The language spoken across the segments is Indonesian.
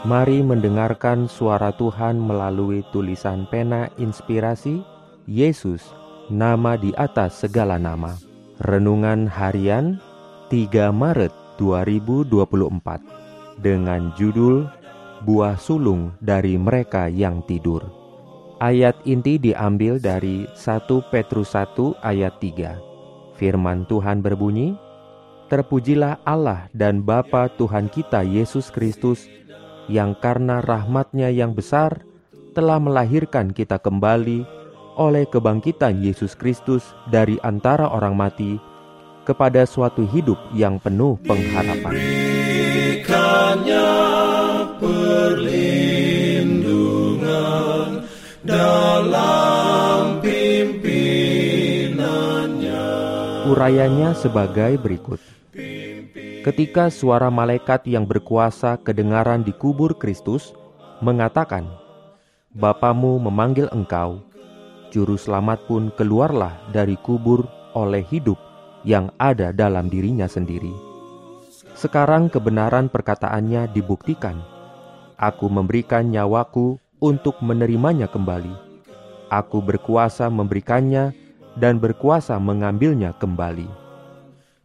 Mari mendengarkan suara Tuhan melalui tulisan pena inspirasi Yesus, nama di atas segala nama. Renungan harian 3 Maret 2024 dengan judul Buah sulung dari mereka yang tidur. Ayat inti diambil dari 1 Petrus 1 ayat 3. Firman Tuhan berbunyi, Terpujilah Allah dan Bapa Tuhan kita Yesus Kristus yang karena rahmatnya yang besar telah melahirkan kita kembali oleh kebangkitan Yesus Kristus dari antara orang mati kepada suatu hidup yang penuh pengharapan. perlindungan dalam pimpinannya. Urayanya sebagai berikut. Ketika suara malaikat yang berkuasa kedengaran di kubur Kristus mengatakan, Bapamu memanggil engkau, juru selamat pun keluarlah dari kubur oleh hidup yang ada dalam dirinya sendiri. Sekarang kebenaran perkataannya dibuktikan. Aku memberikan nyawaku untuk menerimanya kembali. Aku berkuasa memberikannya dan berkuasa mengambilnya kembali.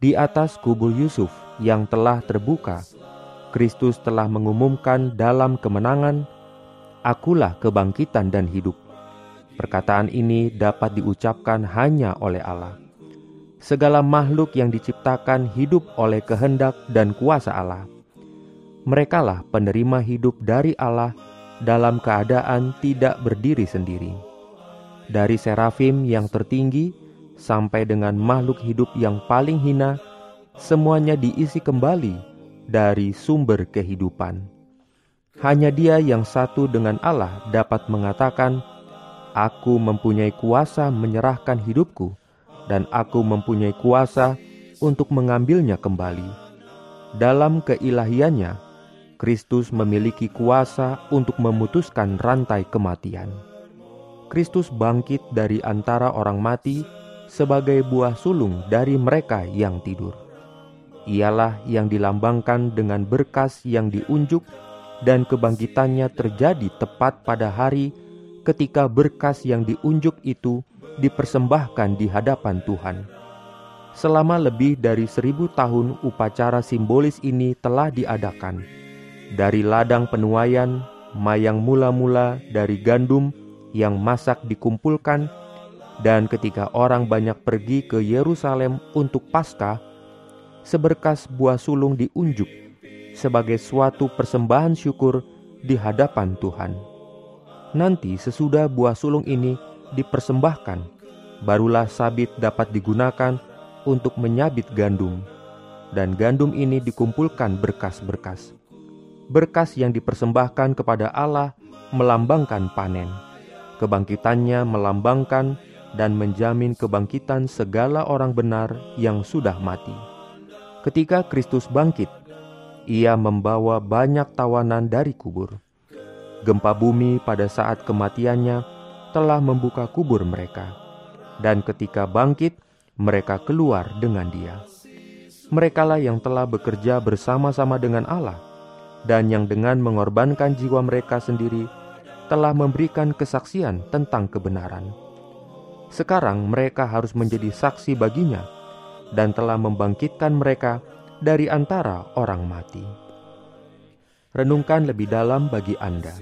Di atas kubur Yusuf, yang telah terbuka, Kristus telah mengumumkan dalam kemenangan, "Akulah kebangkitan dan hidup." Perkataan ini dapat diucapkan hanya oleh Allah. Segala makhluk yang diciptakan hidup oleh kehendak dan kuasa Allah. Merekalah penerima hidup dari Allah dalam keadaan tidak berdiri sendiri. Dari serafim yang tertinggi sampai dengan makhluk hidup yang paling hina, semuanya diisi kembali dari sumber kehidupan. Hanya Dia yang satu dengan Allah dapat mengatakan, "Aku mempunyai kuasa menyerahkan hidupku, dan aku mempunyai kuasa untuk mengambilnya kembali." Dalam keilahiannya, Kristus memiliki kuasa untuk memutuskan rantai kematian. Kristus bangkit dari antara orang mati sebagai buah sulung dari mereka yang tidur ialah yang dilambangkan dengan berkas yang diunjuk dan kebangkitannya terjadi tepat pada hari ketika berkas yang diunjuk itu dipersembahkan di hadapan Tuhan. Selama lebih dari seribu tahun upacara simbolis ini telah diadakan. Dari ladang penuaian, mayang mula-mula dari gandum yang masak dikumpulkan, dan ketika orang banyak pergi ke Yerusalem untuk Paskah, seberkas buah sulung diunjuk sebagai suatu persembahan syukur di hadapan Tuhan. Nanti sesudah buah sulung ini dipersembahkan, barulah sabit dapat digunakan untuk menyabit gandum, dan gandum ini dikumpulkan berkas-berkas. Berkas yang dipersembahkan kepada Allah melambangkan panen. Kebangkitannya melambangkan dan menjamin kebangkitan segala orang benar yang sudah mati. Ketika Kristus bangkit, ia membawa banyak tawanan dari kubur. Gempa bumi pada saat kematiannya telah membuka kubur mereka, dan ketika bangkit, mereka keluar dengan Dia. Merekalah yang telah bekerja bersama-sama dengan Allah, dan yang dengan mengorbankan jiwa mereka sendiri telah memberikan kesaksian tentang kebenaran. Sekarang mereka harus menjadi saksi baginya dan telah membangkitkan mereka dari antara orang mati. Renungkan lebih dalam bagi Anda.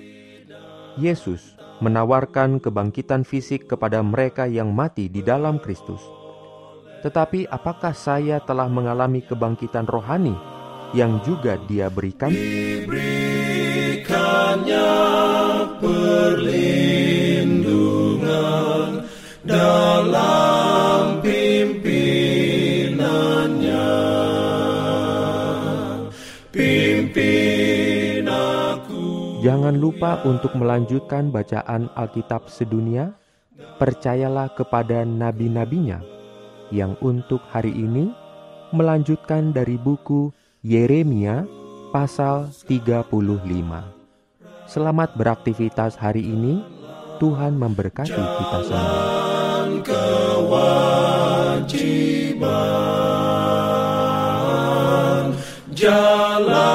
Yesus menawarkan kebangkitan fisik kepada mereka yang mati di dalam Kristus. Tetapi apakah saya telah mengalami kebangkitan rohani yang juga dia berikan? Dalam Jangan lupa untuk melanjutkan bacaan Alkitab sedunia. Percayalah kepada nabi-nabinya yang untuk hari ini melanjutkan dari buku Yeremia pasal 35. Selamat beraktivitas hari ini. Tuhan memberkati kita semua. Jalan